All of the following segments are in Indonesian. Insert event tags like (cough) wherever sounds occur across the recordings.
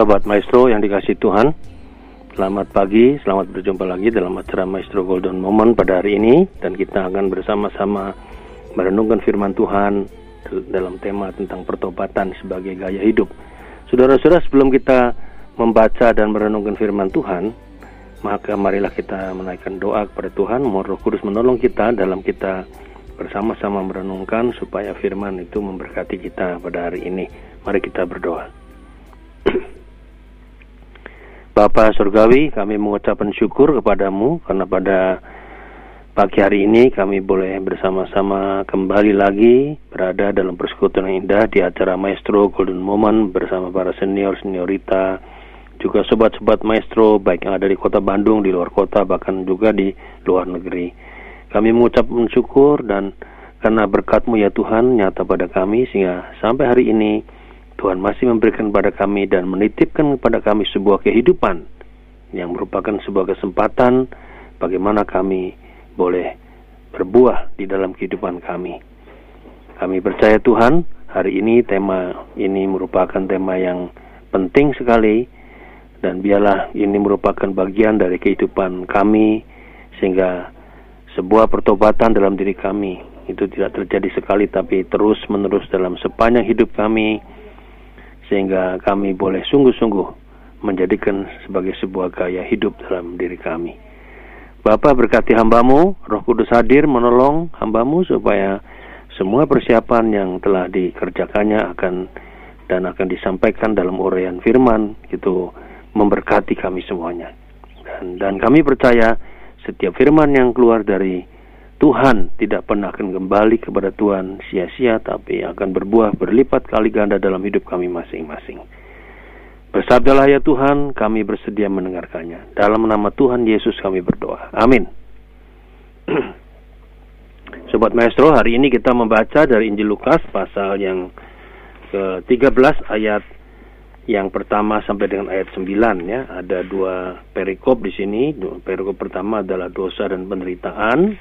Sobat Maestro yang dikasih Tuhan, selamat pagi, selamat berjumpa lagi dalam acara Maestro Golden Moment pada hari ini dan kita akan bersama-sama merenungkan firman Tuhan dalam tema tentang pertobatan sebagai gaya hidup. Saudara-saudara, sebelum kita membaca dan merenungkan firman Tuhan, maka marilah kita menaikkan doa kepada Tuhan, mohon Roh Kudus menolong kita dalam kita bersama-sama merenungkan supaya firman itu memberkati kita pada hari ini. Mari kita berdoa. Bapa Surgawi, kami mengucapkan syukur kepadamu karena pada pagi hari ini kami boleh bersama-sama kembali lagi berada dalam persekutuan yang indah di acara Maestro Golden Moment bersama para senior seniorita juga sobat-sobat maestro baik yang ada di kota Bandung, di luar kota bahkan juga di luar negeri. Kami mengucapkan syukur dan karena berkatmu ya Tuhan nyata pada kami sehingga sampai hari ini Tuhan masih memberikan kepada kami dan menitipkan kepada kami sebuah kehidupan yang merupakan sebuah kesempatan bagaimana kami boleh berbuah di dalam kehidupan kami. Kami percaya Tuhan, hari ini tema ini merupakan tema yang penting sekali dan biarlah ini merupakan bagian dari kehidupan kami sehingga sebuah pertobatan dalam diri kami itu tidak terjadi sekali tapi terus menerus dalam sepanjang hidup kami sehingga kami boleh sungguh-sungguh menjadikan sebagai sebuah gaya hidup dalam diri kami. Bapak berkati hambamu, roh kudus hadir menolong hambamu supaya semua persiapan yang telah dikerjakannya akan dan akan disampaikan dalam uraian firman itu memberkati kami semuanya. Dan, dan kami percaya setiap firman yang keluar dari Tuhan tidak pernah akan kembali kepada Tuhan sia-sia tapi akan berbuah berlipat kali ganda dalam hidup kami masing-masing. Bersabdalah ya Tuhan, kami bersedia mendengarkannya. Dalam nama Tuhan Yesus kami berdoa. Amin. (clears throat) Sobat Maestro, hari ini kita membaca dari Injil Lukas pasal yang ke-13 ayat yang pertama sampai dengan ayat 9 ya. Ada dua perikop di sini. Perikop pertama adalah dosa dan penderitaan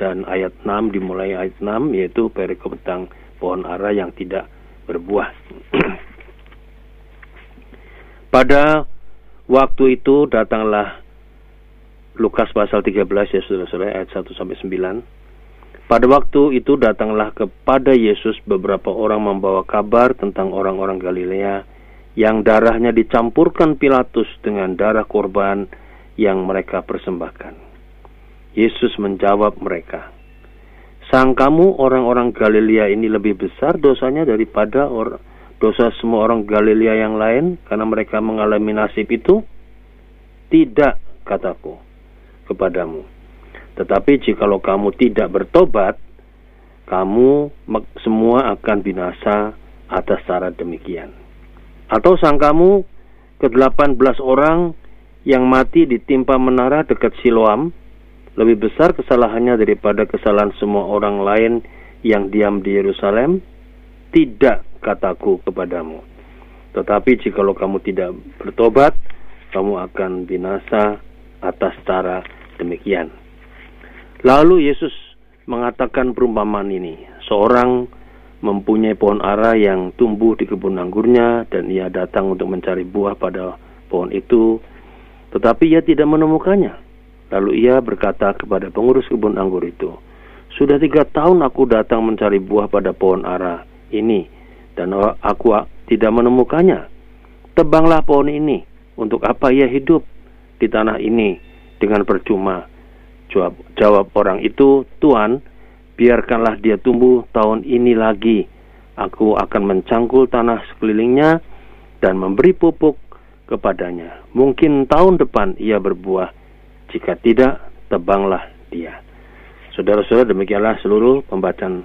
dan ayat 6 dimulai ayat 6 yaitu perikop tentang pohon ara yang tidak berbuah. (clears throat) Pada waktu itu datanglah Lukas pasal 13 ya saudara-saudara ayat 1 sampai 9. Pada waktu itu datanglah kepada Yesus beberapa orang membawa kabar tentang orang-orang Galilea yang darahnya dicampurkan Pilatus dengan darah korban yang mereka persembahkan. Yesus menjawab mereka, Sang kamu orang-orang Galilea ini lebih besar dosanya daripada or dosa semua orang Galilea yang lain karena mereka mengalami nasib itu? Tidak, kataku kepadamu. Tetapi jikalau kamu tidak bertobat, kamu semua akan binasa atas cara demikian. Atau sang kamu ke-18 orang yang mati ditimpa menara dekat Siloam, lebih besar kesalahannya daripada kesalahan semua orang lain yang diam di Yerusalem? Tidak, kataku kepadamu. Tetapi jikalau kamu tidak bertobat, kamu akan binasa atas cara demikian. Lalu Yesus mengatakan perumpamaan ini. Seorang mempunyai pohon ara yang tumbuh di kebun anggurnya dan ia datang untuk mencari buah pada pohon itu, tetapi ia tidak menemukannya. Lalu ia berkata kepada pengurus kebun anggur itu, Sudah tiga tahun aku datang mencari buah pada pohon ara ini, dan aku tidak menemukannya. Tebanglah pohon ini, untuk apa ia hidup di tanah ini dengan percuma? Jawab, jawab orang itu, Tuhan, biarkanlah dia tumbuh tahun ini lagi. Aku akan mencangkul tanah sekelilingnya dan memberi pupuk kepadanya. Mungkin tahun depan ia berbuah jika tidak, tebanglah dia. Saudara-saudara, demikianlah seluruh pembacaan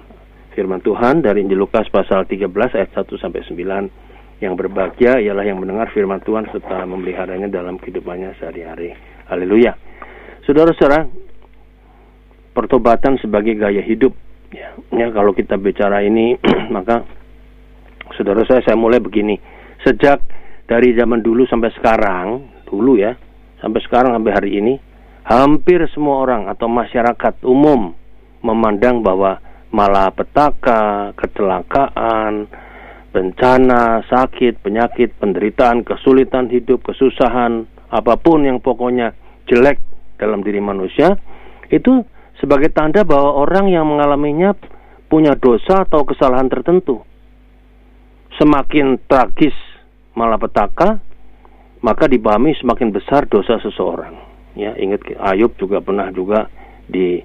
firman Tuhan dari Injil Lukas pasal 13 ayat 1 sampai 9. Yang berbahagia ialah yang mendengar firman Tuhan serta memeliharanya dalam kehidupannya sehari-hari. Haleluya. Saudara-saudara, pertobatan sebagai gaya hidup. Ya, ya kalau kita bicara ini, (clears throat) maka saudara saya saya mulai begini. Sejak dari zaman dulu sampai sekarang, dulu ya, sampai sekarang sampai hari ini, hampir semua orang atau masyarakat umum memandang bahwa malapetaka, kecelakaan, bencana, sakit, penyakit, penderitaan, kesulitan hidup, kesusahan, apa pun yang pokoknya jelek dalam diri manusia, itu sebagai tanda bahwa orang yang mengalaminya punya dosa atau kesalahan tertentu. Semakin tragis malapetaka, maka dipahami semakin besar dosa seseorang. Ya, ingat Ayub juga pernah juga di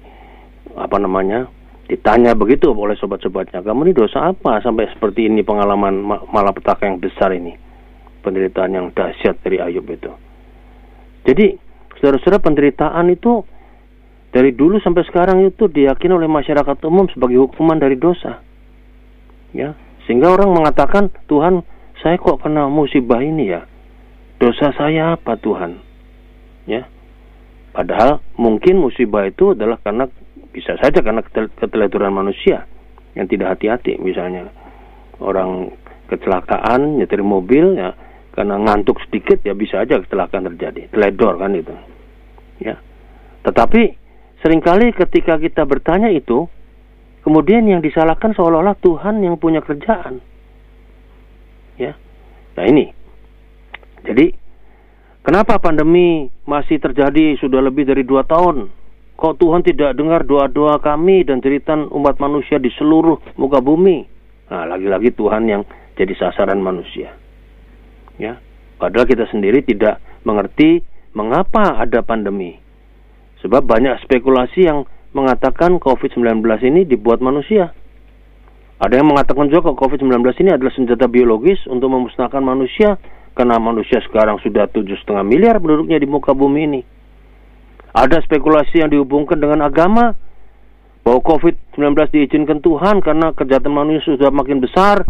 apa namanya ditanya begitu oleh sobat-sobatnya, kamu ini dosa apa sampai seperti ini pengalaman malapetaka yang besar ini, penderitaan yang dahsyat dari Ayub itu. Jadi, saudara-saudara penderitaan itu dari dulu sampai sekarang itu diyakini oleh masyarakat umum sebagai hukuman dari dosa. Ya, sehingga orang mengatakan, Tuhan, saya kok kena musibah ini ya? Dosa saya apa Tuhan? Ya. Padahal mungkin musibah itu adalah karena bisa saja karena keteledoran manusia yang tidak hati-hati. Misalnya orang kecelakaan nyetir mobil ya karena ngantuk sedikit ya bisa aja kecelakaan terjadi. Teledor kan itu ya. Tetapi sering kali ketika kita bertanya itu kemudian yang disalahkan seolah-olah Tuhan yang punya kerjaan ya. Nah ini. Jadi kenapa pandemi masih terjadi sudah lebih dari dua tahun Kok Tuhan tidak dengar doa-doa kami dan cerita umat manusia di seluruh muka bumi? Nah, lagi-lagi Tuhan yang jadi sasaran manusia. Ya, padahal kita sendiri tidak mengerti mengapa ada pandemi. Sebab banyak spekulasi yang mengatakan COVID-19 ini dibuat manusia. Ada yang mengatakan juga COVID-19 ini adalah senjata biologis untuk memusnahkan manusia karena manusia sekarang sudah tujuh setengah miliar penduduknya di muka bumi ini. Ada spekulasi yang dihubungkan dengan agama bahwa COVID-19 diizinkan Tuhan karena kejahatan manusia sudah makin besar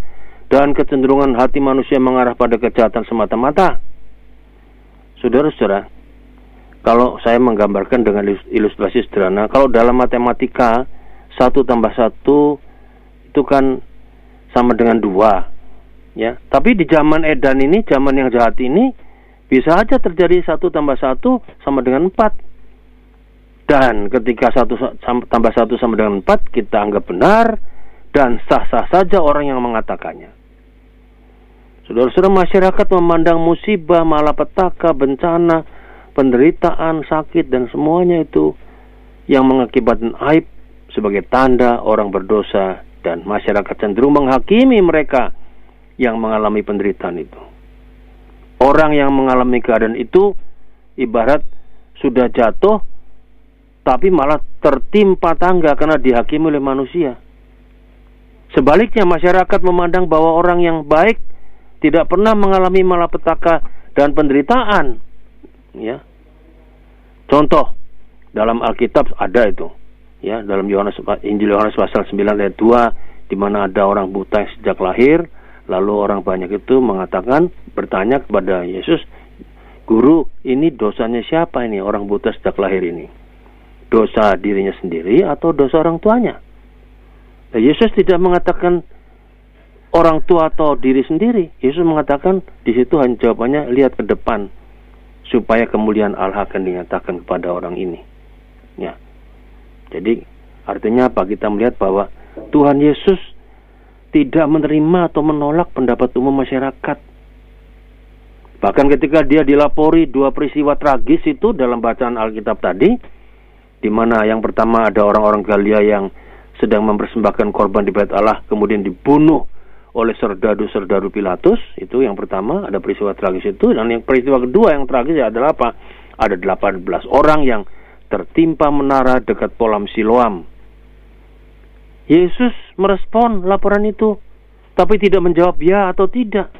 dan kecenderungan hati manusia mengarah pada kejahatan semata-mata. Saudara-saudara, kalau saya menggambarkan dengan ilustrasi sederhana, kalau dalam matematika satu tambah satu itu kan sama dengan dua, ya. Tapi di zaman edan ini, zaman yang jahat ini, bisa aja terjadi satu tambah satu sama dengan empat. Dan ketika satu tambah satu sama dengan empat kita anggap benar dan sah-sah saja orang yang mengatakannya. Saudara-saudara masyarakat memandang musibah, malapetaka, bencana, penderitaan, sakit dan semuanya itu yang mengakibatkan aib sebagai tanda orang berdosa dan masyarakat cenderung menghakimi mereka yang mengalami penderitaan itu. Orang yang mengalami keadaan itu ibarat sudah jatuh tapi malah tertimpa tangga karena dihakimi oleh manusia. Sebaliknya masyarakat memandang bahwa orang yang baik tidak pernah mengalami malapetaka dan penderitaan. Ya. Contoh dalam Alkitab ada itu. Ya, dalam Yohanes Injil Yohanes pasal 9 ayat 2 di mana ada orang buta sejak lahir, lalu orang banyak itu mengatakan bertanya kepada Yesus, "Guru, ini dosanya siapa ini orang buta sejak lahir ini?" dosa dirinya sendiri atau dosa orang tuanya. Nah, Yesus tidak mengatakan orang tua atau diri sendiri. Yesus mengatakan di situ hanya jawabannya lihat ke depan supaya kemuliaan Allah akan dinyatakan kepada orang ini. Ya. Jadi artinya apa? Kita melihat bahwa Tuhan Yesus tidak menerima atau menolak pendapat umum masyarakat. Bahkan ketika dia dilapori dua peristiwa tragis itu dalam bacaan Alkitab tadi, di mana yang pertama ada orang-orang Galia yang sedang mempersembahkan korban di bait Allah kemudian dibunuh oleh serdadu-serdadu Pilatus itu yang pertama ada peristiwa tragis itu. Dan yang peristiwa kedua yang tragis adalah apa? Ada 18 orang yang tertimpa menara dekat Polam Siloam Yesus merespon laporan itu. Tapi tidak menjawab ya atau tidak.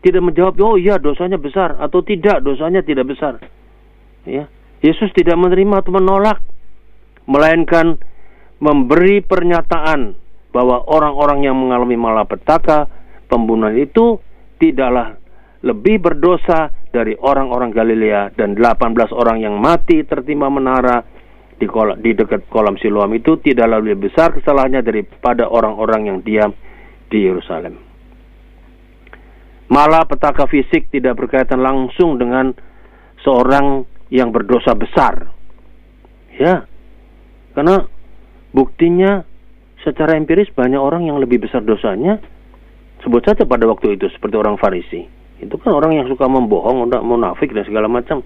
Tidak menjawab oh iya dosanya besar atau tidak dosanya tidak besar. Ya. Yesus tidak menerima atau menolak, melainkan memberi pernyataan bahwa orang-orang yang mengalami malapetaka, pembunuhan itu tidaklah lebih berdosa dari orang-orang Galilea dan 18 orang yang mati tertimpa menara di, kolam, di dekat kolam Siloam itu tidaklah lebih besar kesalahannya daripada orang-orang yang diam di Yerusalem. Malapetaka fisik tidak berkaitan langsung dengan seorang yang berdosa besar. Ya. Karena buktinya secara empiris banyak orang yang lebih besar dosanya Sebut saja pada waktu itu seperti orang Farisi. Itu kan orang yang suka membohong, munafik dan segala macam.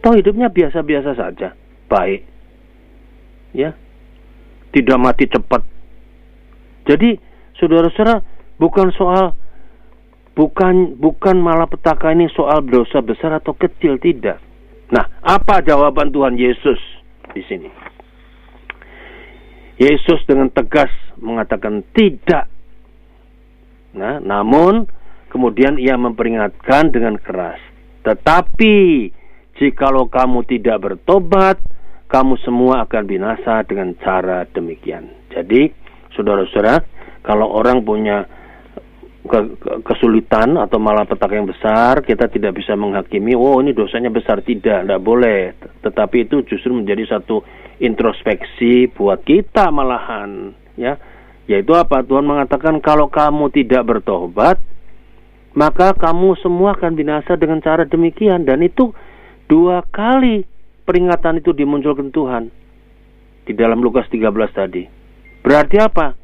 Toh hidupnya biasa-biasa saja, baik. Ya. Tidak mati cepat. Jadi, saudara-saudara, bukan soal bukan bukan malah petaka ini soal dosa besar atau kecil tidak. Nah, apa jawaban Tuhan Yesus di sini? Yesus dengan tegas mengatakan tidak. Nah, namun kemudian ia memperingatkan dengan keras. Tetapi jikalau kamu tidak bertobat, kamu semua akan binasa dengan cara demikian. Jadi, saudara-saudara, kalau orang punya ke, ke, kesulitan atau malah petaka yang besar, kita tidak bisa menghakimi, oh ini dosanya besar tidak, tidak boleh. Tetapi itu justru menjadi satu introspeksi buat kita malahan, ya. Yaitu apa? Tuhan mengatakan kalau kamu tidak bertobat, maka kamu semua akan binasa dengan cara demikian dan itu dua kali peringatan itu dimunculkan Tuhan di dalam Lukas 13 tadi. Berarti apa?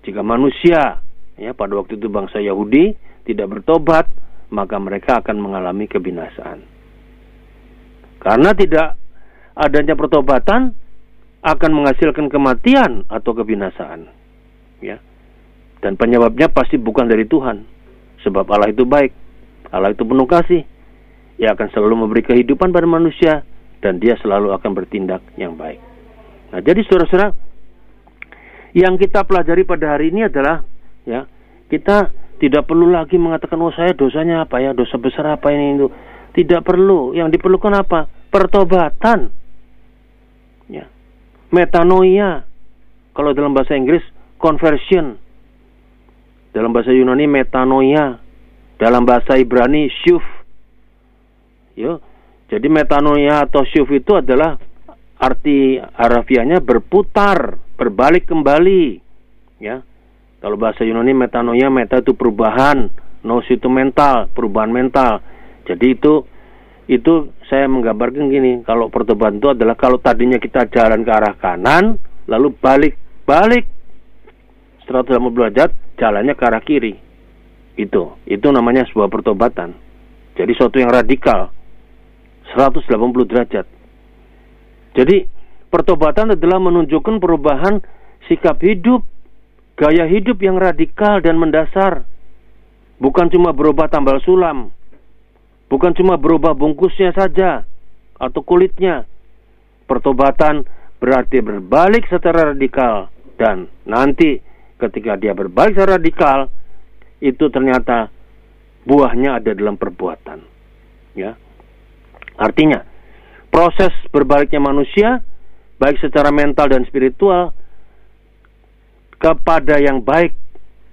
Jika manusia ya pada waktu itu bangsa Yahudi tidak bertobat, maka mereka akan mengalami kebinasaan. Karena tidak adanya pertobatan akan menghasilkan kematian atau kebinasaan. Ya. Dan penyebabnya pasti bukan dari Tuhan. Sebab Allah itu baik. Allah itu penuh kasih. Ia akan selalu memberi kehidupan pada manusia dan dia selalu akan bertindak yang baik. Nah, jadi saudara-saudara, yang kita pelajari pada hari ini adalah ya kita tidak perlu lagi mengatakan oh saya dosanya apa ya? Dosa besar apa ini? Itu tidak perlu. Yang diperlukan apa? Pertobatan. Ya. Metanoia. Kalau dalam bahasa Inggris conversion. Dalam bahasa Yunani metanoia. Dalam bahasa Ibrani syuf. Yo jadi metanoia atau syuf itu adalah arti harafiahnya berputar berbalik kembali ya kalau bahasa Yunani metanoia meta itu perubahan, nos itu mental, perubahan mental. Jadi itu itu saya menggambarkan gini, kalau pertobatan itu adalah kalau tadinya kita jalan ke arah kanan, lalu balik balik 180 derajat, jalannya ke arah kiri. Itu, itu namanya sebuah pertobatan. Jadi suatu yang radikal. 180 derajat. Jadi pertobatan adalah menunjukkan perubahan sikap hidup Gaya hidup yang radikal dan mendasar bukan cuma berubah tambal sulam, bukan cuma berubah bungkusnya saja atau kulitnya. Pertobatan berarti berbalik secara radikal dan nanti ketika dia berbalik secara radikal itu ternyata buahnya ada dalam perbuatan. Ya. Artinya, proses berbaliknya manusia baik secara mental dan spiritual kepada yang baik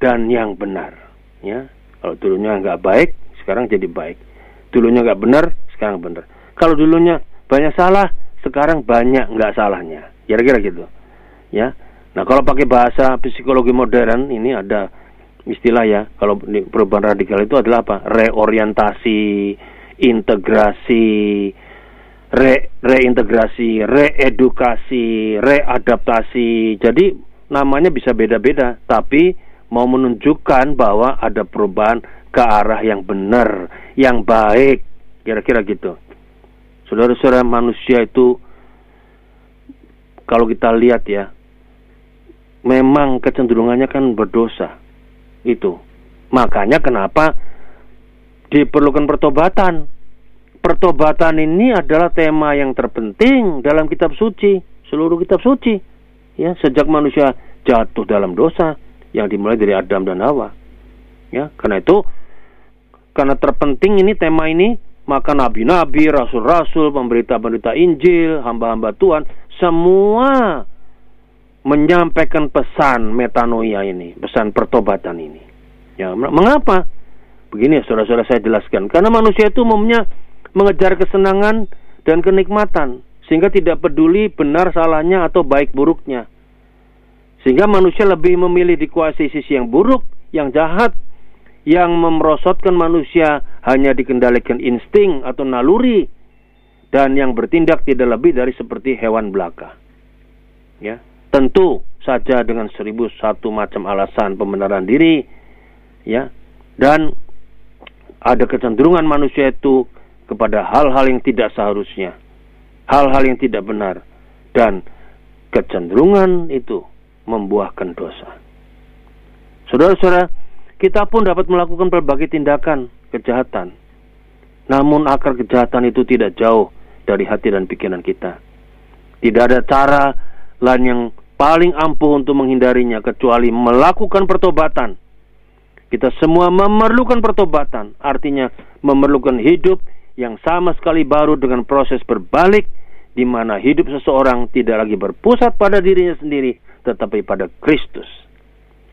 dan yang benar. Ya, kalau dulunya nggak baik, sekarang jadi baik. Dulunya nggak benar, sekarang benar. Kalau dulunya banyak salah, sekarang banyak nggak salahnya. Kira-kira gitu. Ya. Nah, kalau pakai bahasa psikologi modern ini ada istilah ya. Kalau perubahan radikal itu adalah apa? Reorientasi, integrasi, re reintegrasi, reedukasi, readaptasi. Jadi namanya bisa beda-beda, tapi mau menunjukkan bahwa ada perubahan ke arah yang benar, yang baik, kira-kira gitu. Saudara-saudara manusia itu kalau kita lihat ya, memang kecenderungannya kan berdosa. Itu. Makanya kenapa diperlukan pertobatan. Pertobatan ini adalah tema yang terpenting dalam kitab suci, seluruh kitab suci ya sejak manusia jatuh dalam dosa yang dimulai dari Adam dan Hawa. Ya, karena itu karena terpenting ini tema ini, maka nabi-nabi, rasul-rasul, pemberita-pemberita Injil, hamba-hamba Tuhan semua menyampaikan pesan metanoia ini, pesan pertobatan ini. Ya, mengapa? Begini ya saudara-saudara saya jelaskan. Karena manusia itu umumnya mengejar kesenangan dan kenikmatan sehingga tidak peduli benar salahnya atau baik buruknya. Sehingga manusia lebih memilih dikuasai sisi yang buruk, yang jahat, yang memerosotkan manusia hanya dikendalikan insting atau naluri dan yang bertindak tidak lebih dari seperti hewan belaka. Ya, tentu saja dengan seribu satu macam alasan pembenaran diri ya. Dan ada kecenderungan manusia itu kepada hal-hal yang tidak seharusnya, hal-hal yang tidak benar, dan kecenderungan itu membuahkan dosa. Saudara-saudara, kita pun dapat melakukan berbagai tindakan kejahatan. Namun akar kejahatan itu tidak jauh dari hati dan pikiran kita. Tidak ada cara lain yang paling ampuh untuk menghindarinya kecuali melakukan pertobatan. Kita semua memerlukan pertobatan, artinya memerlukan hidup yang sama sekali baru dengan proses berbalik di mana hidup seseorang tidak lagi berpusat pada dirinya sendiri tetapi pada Kristus.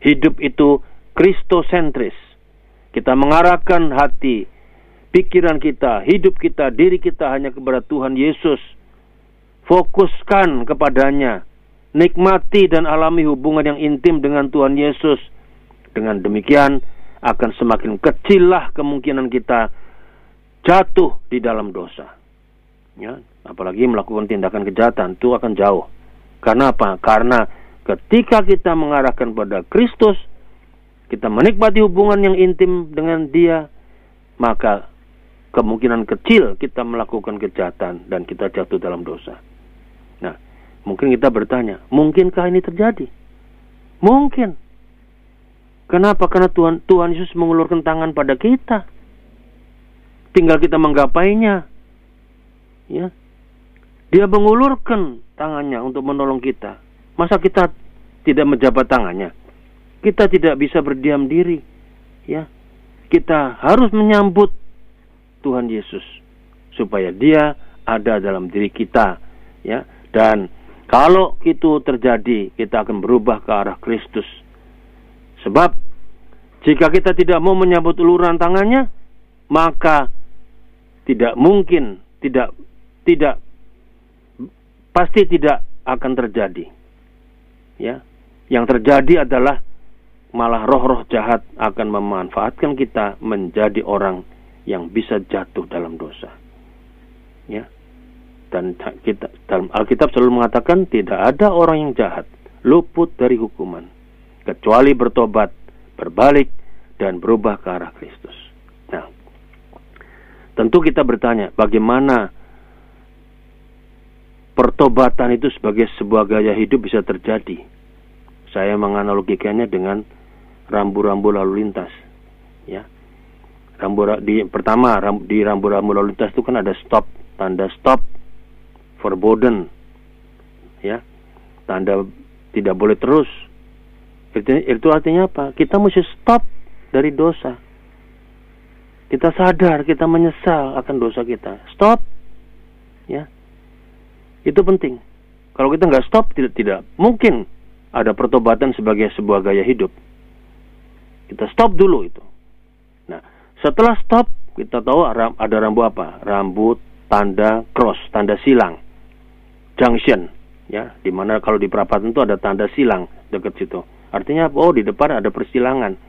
Hidup itu kristosentris. Kita mengarahkan hati, pikiran kita, hidup kita, diri kita hanya kepada Tuhan Yesus. Fokuskan kepadanya. Nikmati dan alami hubungan yang intim dengan Tuhan Yesus. Dengan demikian akan semakin kecillah kemungkinan kita jatuh di dalam dosa. Ya, apalagi melakukan tindakan kejahatan itu akan jauh. Karena apa? Karena ketika kita mengarahkan pada Kristus, kita menikmati hubungan yang intim dengan Dia, maka kemungkinan kecil kita melakukan kejahatan dan kita jatuh dalam dosa. Nah, mungkin kita bertanya, mungkinkah ini terjadi? Mungkin. Kenapa? Karena Tuhan Tuhan Yesus mengulurkan tangan pada kita. Tinggal kita menggapainya. Ya. Dia mengulurkan tangannya untuk menolong kita. Masa kita tidak menjabat tangannya? Kita tidak bisa berdiam diri. Ya. Kita harus menyambut Tuhan Yesus supaya dia ada dalam diri kita ya dan kalau itu terjadi kita akan berubah ke arah Kristus sebab jika kita tidak mau menyambut uluran tangannya maka tidak mungkin tidak tidak pasti tidak akan terjadi ya yang terjadi adalah malah roh-roh jahat akan memanfaatkan kita menjadi orang yang bisa jatuh dalam dosa. Ya. Dan kita dalam Alkitab selalu mengatakan tidak ada orang yang jahat luput dari hukuman kecuali bertobat, berbalik dan berubah ke arah Kristus. Nah, tentu kita bertanya, bagaimana pertobatan itu sebagai sebuah gaya hidup bisa terjadi? Saya menganalogikannya dengan rambu-rambu lalu lintas. Ya rambu di pertama ram, di rambu-rambu lalu lintas itu kan ada stop tanda stop forbidden ya tanda tidak boleh terus itu, artinya apa? Kita mesti stop dari dosa. Kita sadar kita menyesal akan dosa kita. Stop. Ya. Itu penting. Kalau kita nggak stop tidak tidak mungkin ada pertobatan sebagai sebuah gaya hidup. Kita stop dulu itu. Setelah stop, kita tahu ada rambu apa? Rambu tanda cross, tanda silang. Junction, ya, di mana kalau di perapatan itu ada tanda silang dekat situ. Artinya apa? Oh, di depan ada persilangan.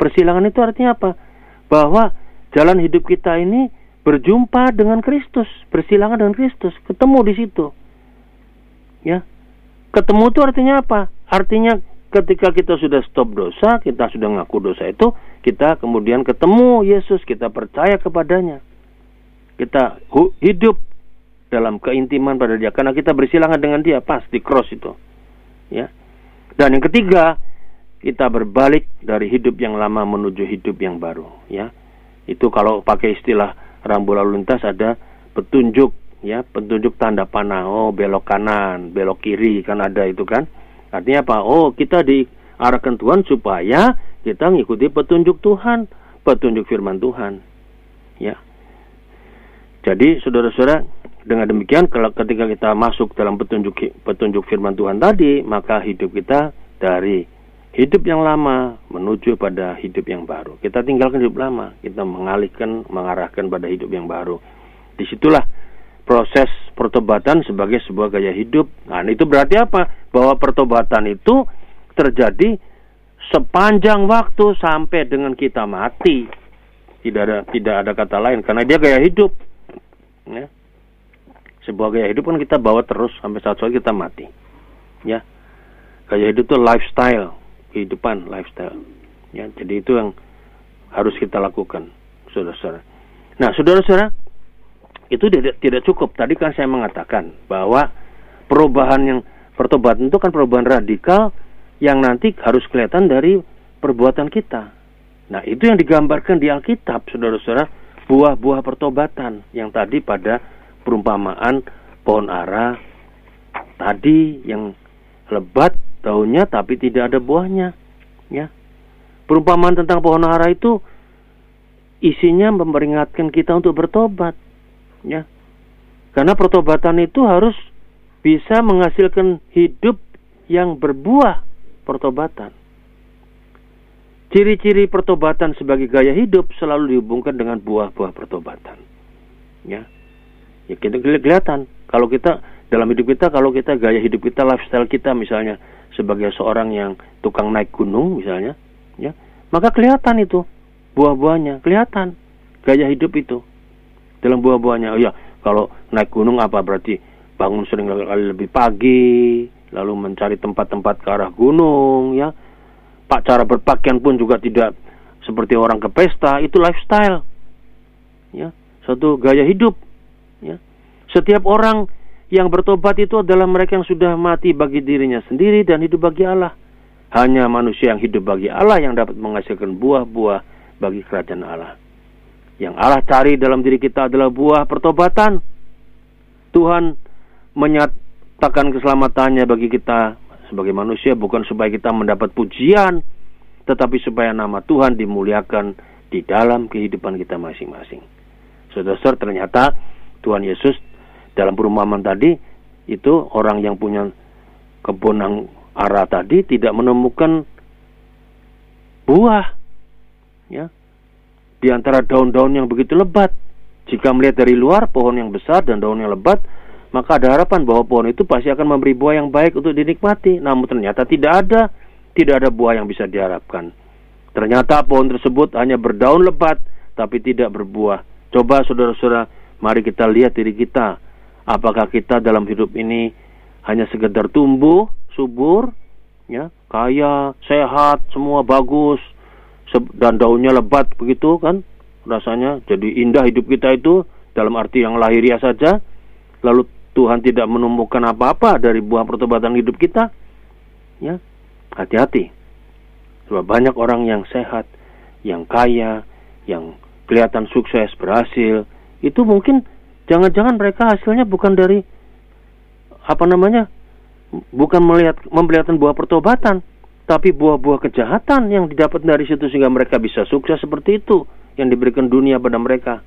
Persilangan itu artinya apa? Bahwa jalan hidup kita ini berjumpa dengan Kristus, persilangan dengan Kristus, ketemu di situ. Ya. Ketemu itu artinya apa? Artinya ketika kita sudah stop dosa, kita sudah ngaku dosa itu, kita kemudian ketemu Yesus, kita percaya kepadanya. Kita hidup dalam keintiman pada dia karena kita bersilangan dengan dia pas di cross itu. Ya. Dan yang ketiga, kita berbalik dari hidup yang lama menuju hidup yang baru, ya. Itu kalau pakai istilah rambu lalu lintas ada petunjuk ya, petunjuk tanda panah. Oh, belok kanan, belok kiri kan ada itu kan Artinya apa? Oh, kita diarahkan Tuhan supaya kita mengikuti petunjuk Tuhan, petunjuk firman Tuhan. Ya. Jadi, saudara-saudara, dengan demikian kalau ketika kita masuk dalam petunjuk petunjuk firman Tuhan tadi, maka hidup kita dari hidup yang lama menuju pada hidup yang baru. Kita tinggalkan hidup lama, kita mengalihkan, mengarahkan pada hidup yang baru. Di situlah proses pertobatan sebagai sebuah gaya hidup. Nah, itu berarti apa? Bahwa pertobatan itu terjadi sepanjang waktu sampai dengan kita mati. Tidak ada tidak ada kata lain karena dia gaya hidup. Ya. Sebuah gaya hidup kan kita bawa terus sampai saat suatu kita mati. Ya. Gaya hidup itu lifestyle, kehidupan lifestyle. Ya, jadi itu yang harus kita lakukan, saudara-saudara. Nah, saudara-saudara, itu tidak, tidak cukup. Tadi kan saya mengatakan bahwa perubahan yang pertobatan itu kan perubahan radikal yang nanti harus kelihatan dari perbuatan kita. Nah, itu yang digambarkan di Alkitab, saudara-saudara, buah-buah pertobatan yang tadi pada perumpamaan pohon ara tadi yang lebat daunnya tapi tidak ada buahnya, ya. Perumpamaan tentang pohon ara itu isinya memperingatkan kita untuk bertobat. Ya. Karena pertobatan itu harus bisa menghasilkan hidup yang berbuah pertobatan. Ciri-ciri pertobatan sebagai gaya hidup selalu dihubungkan dengan buah-buah pertobatan. Ya. Ya kita kelihatan kalau kita dalam hidup kita kalau kita gaya hidup kita lifestyle kita misalnya sebagai seorang yang tukang naik gunung misalnya ya maka kelihatan itu buah-buahnya kelihatan gaya hidup itu dalam buah-buahnya. Oh ya, kalau naik gunung apa berarti bangun sering kali lebih pagi, lalu mencari tempat-tempat ke arah gunung, ya. Pak cara berpakaian pun juga tidak seperti orang ke pesta, itu lifestyle. Ya, satu gaya hidup. Ya. Setiap orang yang bertobat itu adalah mereka yang sudah mati bagi dirinya sendiri dan hidup bagi Allah. Hanya manusia yang hidup bagi Allah yang dapat menghasilkan buah-buah bagi kerajaan Allah. Yang Allah cari dalam diri kita adalah buah pertobatan. Tuhan menyatakan keselamatannya bagi kita sebagai manusia bukan supaya kita mendapat pujian, tetapi supaya nama Tuhan dimuliakan di dalam kehidupan kita masing-masing. Saudara, ternyata Tuhan Yesus dalam perumpamaan tadi itu orang yang punya kebun arah tadi tidak menemukan buah ya di antara daun-daun yang begitu lebat. Jika melihat dari luar pohon yang besar dan daun yang lebat, maka ada harapan bahwa pohon itu pasti akan memberi buah yang baik untuk dinikmati. Namun ternyata tidak ada, tidak ada buah yang bisa diharapkan. Ternyata pohon tersebut hanya berdaun lebat, tapi tidak berbuah. Coba saudara-saudara, mari kita lihat diri kita. Apakah kita dalam hidup ini hanya sekedar tumbuh, subur, ya, kaya, sehat, semua bagus, dan daunnya lebat begitu kan? Rasanya jadi indah hidup kita itu dalam arti yang lahiriah saja. Lalu Tuhan tidak menemukan apa-apa dari buah pertobatan hidup kita. Ya hati-hati. Sebab banyak orang yang sehat yang kaya yang kelihatan sukses berhasil itu mungkin jangan-jangan mereka hasilnya bukan dari apa namanya bukan melihat memperlihatkan buah pertobatan tapi buah-buah kejahatan yang didapat dari situ sehingga mereka bisa sukses seperti itu yang diberikan dunia pada mereka.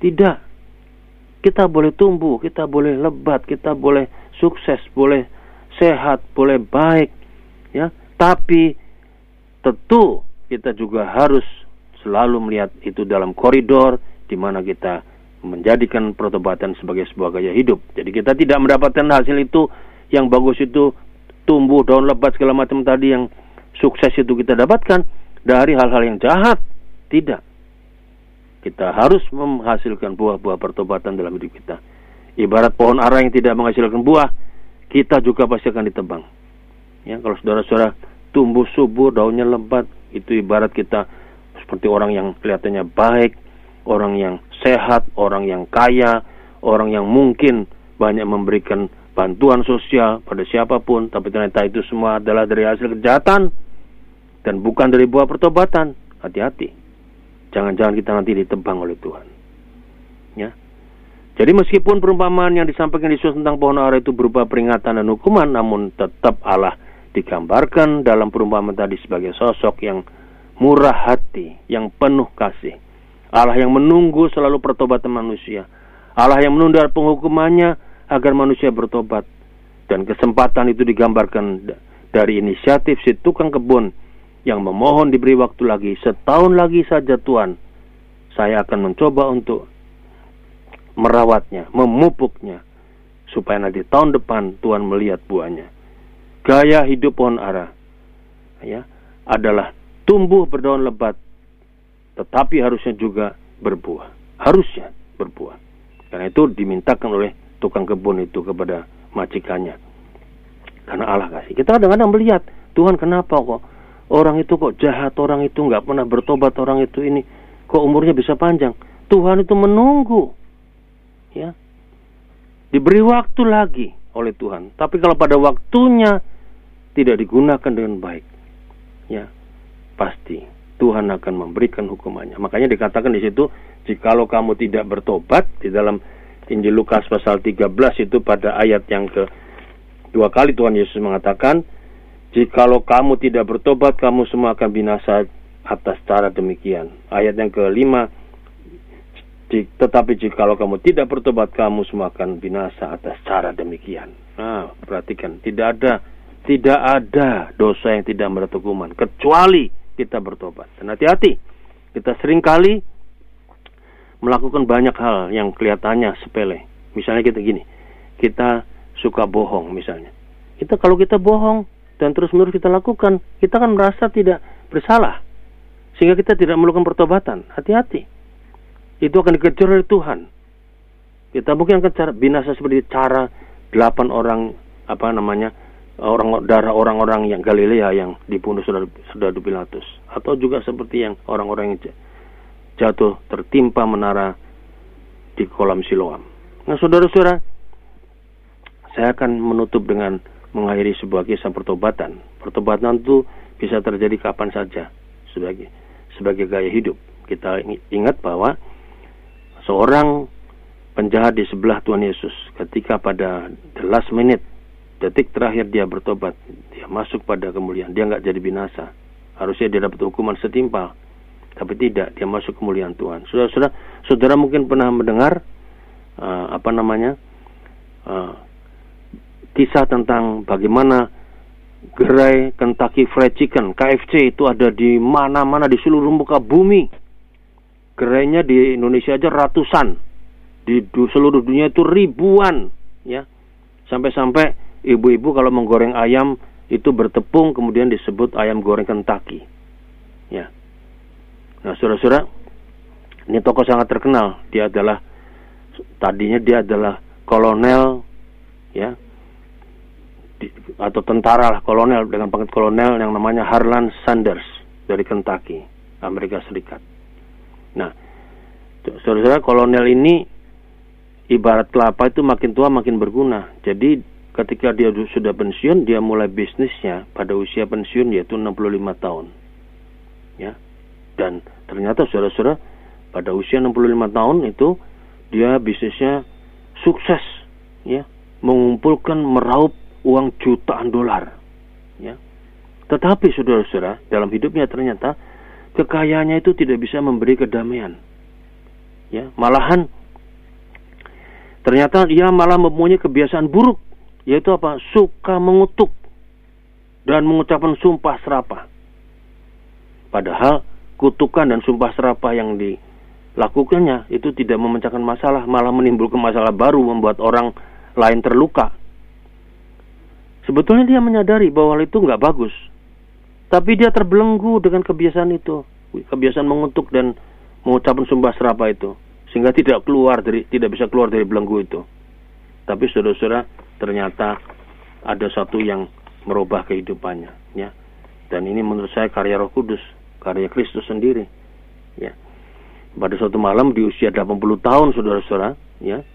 Tidak. Kita boleh tumbuh, kita boleh lebat, kita boleh sukses, boleh sehat, boleh baik, ya. Tapi tentu kita juga harus selalu melihat itu dalam koridor di mana kita menjadikan pertobatan sebagai sebuah gaya hidup. Jadi kita tidak mendapatkan hasil itu yang bagus itu tumbuh daun lebat segala macam tadi yang sukses itu kita dapatkan dari hal-hal yang jahat. Tidak. Kita harus menghasilkan buah-buah pertobatan dalam hidup kita. Ibarat pohon ara yang tidak menghasilkan buah, kita juga pasti akan ditebang. Ya, kalau saudara-saudara tumbuh subur, daunnya lebat, itu ibarat kita seperti orang yang kelihatannya baik, orang yang sehat, orang yang kaya, orang yang mungkin banyak memberikan bantuan sosial pada siapa pun, tapi ternyata itu semua adalah dari hasil kejahatan dan bukan dari buah pertobatan. Hati-hati. Jangan-jangan kita nanti ditebang oleh Tuhan. Ya. Jadi meskipun perumpamaan yang disampaikan Yesus tentang pohon ara itu berupa peringatan dan hukuman, namun tetap Allah digambarkan dalam perumpamaan tadi sebagai sosok yang murah hati, yang penuh kasih. Allah yang menunggu selalu pertobatan manusia. Allah yang menunda penghukumannya agar manusia bertobat. Dan kesempatan itu digambarkan dari inisiatif si tukang kebun yang memohon diberi waktu lagi setahun lagi saja Tuhan. Saya akan mencoba untuk merawatnya, memupuknya supaya nanti tahun depan Tuhan melihat buahnya. Gaya hidup pohon ara ya adalah tumbuh berdaun lebat tetapi harusnya juga berbuah. Harusnya berbuah. Karena itu dimintakan oleh tukang kebun itu kepada majikannya. Karena Allah kasih. Kita kadang-kadang melihat, Tuhan kenapa kok orang itu kok jahat, orang itu nggak pernah bertobat, orang itu ini kok umurnya bisa panjang. Tuhan itu menunggu, ya, diberi waktu lagi oleh Tuhan. Tapi kalau pada waktunya tidak digunakan dengan baik, ya, pasti Tuhan akan memberikan hukumannya. Makanya dikatakan di situ, jikalau kamu tidak bertobat di dalam Injil Lukas pasal 13 itu pada ayat yang ke dua kali Tuhan Yesus mengatakan, jikalau kamu tidak bertobat, kamu semua akan binasa atas cara demikian. Ayat yang kelima, tetapi jikalau kamu tidak bertobat, kamu semua akan binasa atas cara demikian. Nah, perhatikan, tidak ada tidak ada dosa yang tidak mendapat hukuman kecuali kita bertobat. Dan hati-hati, kita sering kali melakukan banyak hal yang kelihatannya sepele. Misalnya kita gini, kita suka bohong misalnya. Kita kalau kita bohong, dan terus-menerus kita lakukan, kita akan merasa tidak bersalah. Sehingga kita tidak melakukan pertobatan. Hati-hati. Itu akan dikejar oleh Tuhan. Kita mungkin akan cara, binasa seperti cara delapan orang apa namanya orang darah orang-orang yang Galilea yang dibunuh sudah sudah Pilatus atau juga seperti yang orang-orang yang jatuh tertimpa menara di kolam Siloam. Nah, saudara-saudara, saya akan menutup dengan mengakhiri sebuah kisah pertobatan. Pertobatan itu bisa terjadi kapan saja sebagai sebagai gaya hidup. Kita ingat bahwa seorang penjahat di sebelah Tuhan Yesus ketika pada the last minute detik terakhir dia bertobat, dia masuk pada kemuliaan, dia nggak jadi binasa. Harusnya dia dapat hukuman setimpal, tapi tidak, dia masuk kemuliaan Tuhan. Saudara-saudara, saudara mungkin pernah mendengar uh, apa namanya uh, kisah tentang bagaimana gerai Kentucky Fried Chicken KFC itu ada di mana-mana di seluruh muka bumi. Gerainya di Indonesia aja ratusan, di seluruh dunia itu ribuan, ya. Sampai-sampai ibu-ibu kalau menggoreng ayam itu bertepung kemudian disebut ayam goreng Kentucky, ya. Nah, saudara-saudara, ini tokoh sangat terkenal. Dia adalah tadinya dia adalah kolonel, ya, atau tentara lah kolonel dengan pangkat kolonel yang namanya Harlan Sanders dari Kentucky, Amerika Serikat. Nah, saudara-saudara kolonel ini ibarat kelapa itu makin tua makin berguna. Jadi ketika dia sudah pensiun, dia mulai bisnisnya pada usia pensiun yaitu 65 tahun. Ya. Dan ternyata saudara-saudara pada usia 65 tahun itu dia bisnisnya sukses ya, mengumpulkan meraup uang jutaan dolar. Ya. Tetapi saudara-saudara, dalam hidupnya ternyata kekayaannya itu tidak bisa memberi kedamaian. Ya, malahan ternyata dia malah mempunyai kebiasaan buruk, yaitu apa? Suka mengutuk dan mengucapkan sumpah serapah. Padahal kutukan dan sumpah serapah yang dilakukannya itu tidak memecahkan masalah, malah menimbulkan masalah baru, membuat orang lain terluka. Sebetulnya dia menyadari bahwa hal itu nggak bagus. Tapi dia terbelenggu dengan kebiasaan itu. Kebiasaan mengutuk dan mengucapkan sumpah serapa itu. Sehingga tidak keluar dari tidak bisa keluar dari belenggu itu. Tapi saudara-saudara ternyata ada satu yang merubah kehidupannya. Ya. Dan ini menurut saya karya roh kudus. Karya Kristus sendiri. Ya. Pada suatu malam di usia 80 tahun saudara-saudara. Ya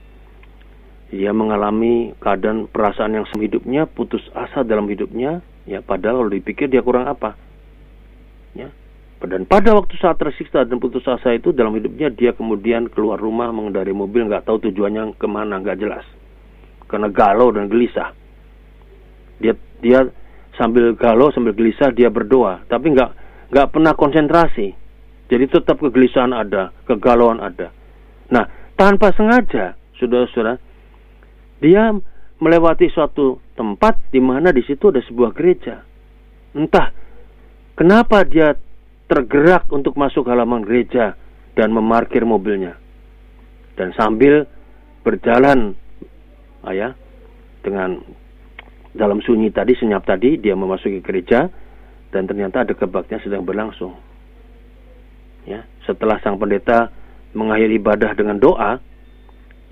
ia mengalami keadaan perasaan yang hidupnya putus asa dalam hidupnya ya padahal kalau dipikir dia kurang apa ya dan pada waktu saat tersiksa dan putus asa itu dalam hidupnya dia kemudian keluar rumah mengendari mobil nggak tahu tujuannya ke mana nggak jelas karena galau dan gelisah dia dia sambil galau sambil gelisah dia berdoa tapi nggak nggak pernah konsentrasi jadi tetap kegelisahan ada kegalauan ada nah tanpa sengaja saudara-saudara dia melewati suatu tempat di mana di situ ada sebuah gereja. Entah kenapa dia tergerak untuk masuk halaman gereja dan memarkir mobilnya. Dan sambil berjalan ayah dengan dalam sunyi tadi senyap tadi dia memasuki gereja dan ternyata ada kebaktian sedang berlangsung. Ya, setelah sang pendeta mengakhiri ibadah dengan doa,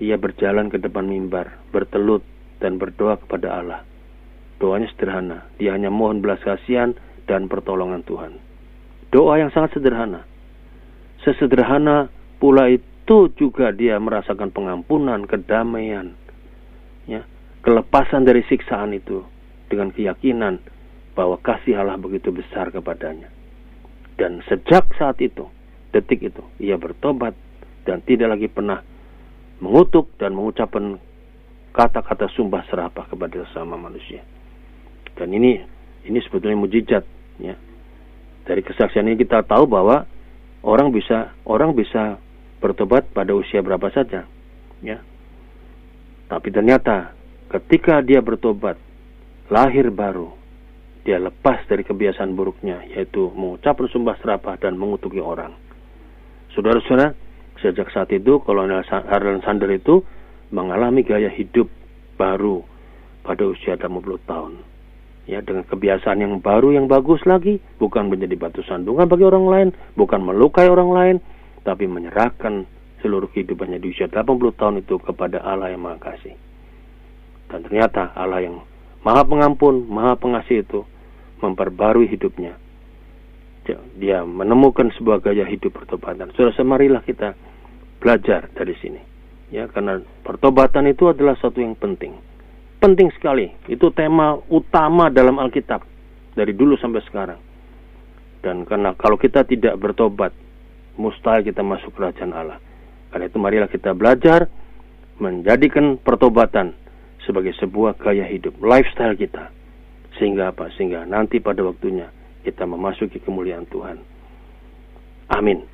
ia berjalan ke depan mimbar, bertelut dan berdoa kepada Allah. Doanya sederhana, dia hanya mohon belas kasihan dan pertolongan Tuhan. Doa yang sangat sederhana. Sesederhana pula itu juga dia merasakan pengampunan, kedamaian, ya, kelepasan dari siksaan itu dengan keyakinan bahwa kasih Allah begitu besar kepadanya. Dan sejak saat itu, detik itu, ia bertobat dan tidak lagi pernah mengutuk dan mengucapkan kata-kata sumpah serapah kepada sesama manusia. Dan ini ini sebetulnya mujizat ya. Dari kesaksian ini kita tahu bahwa orang bisa orang bisa bertobat pada usia berapa saja ya. Tapi ternyata ketika dia bertobat lahir baru dia lepas dari kebiasaan buruknya yaitu mengucapkan sumpah serapah dan mengutuki orang. Saudara-saudara, sejak saat itu Kolonel Harlan Sander itu mengalami gaya hidup baru pada usia 80 tahun. Ya, dengan kebiasaan yang baru yang bagus lagi, bukan menjadi batu sandungan bagi orang lain, bukan melukai orang lain, tapi menyerahkan seluruh kehidupannya di usia 80 tahun itu kepada Allah yang Maha Kasih. Dan ternyata Allah yang Maha Pengampun, Maha Pengasih itu memperbarui hidupnya. Dia menemukan sebuah gaya hidup pertobatan. Sudah semarilah kita belajar dari sini. Ya, karena pertobatan itu adalah satu yang penting. Penting sekali. Itu tema utama dalam Alkitab dari dulu sampai sekarang. Dan karena kalau kita tidak bertobat, mustahil kita masuk kerajaan Allah. Karena itu marilah kita belajar menjadikan pertobatan sebagai sebuah gaya hidup, lifestyle kita. Sehingga apa? Sehingga nanti pada waktunya kita memasuki kemuliaan Tuhan. Amin.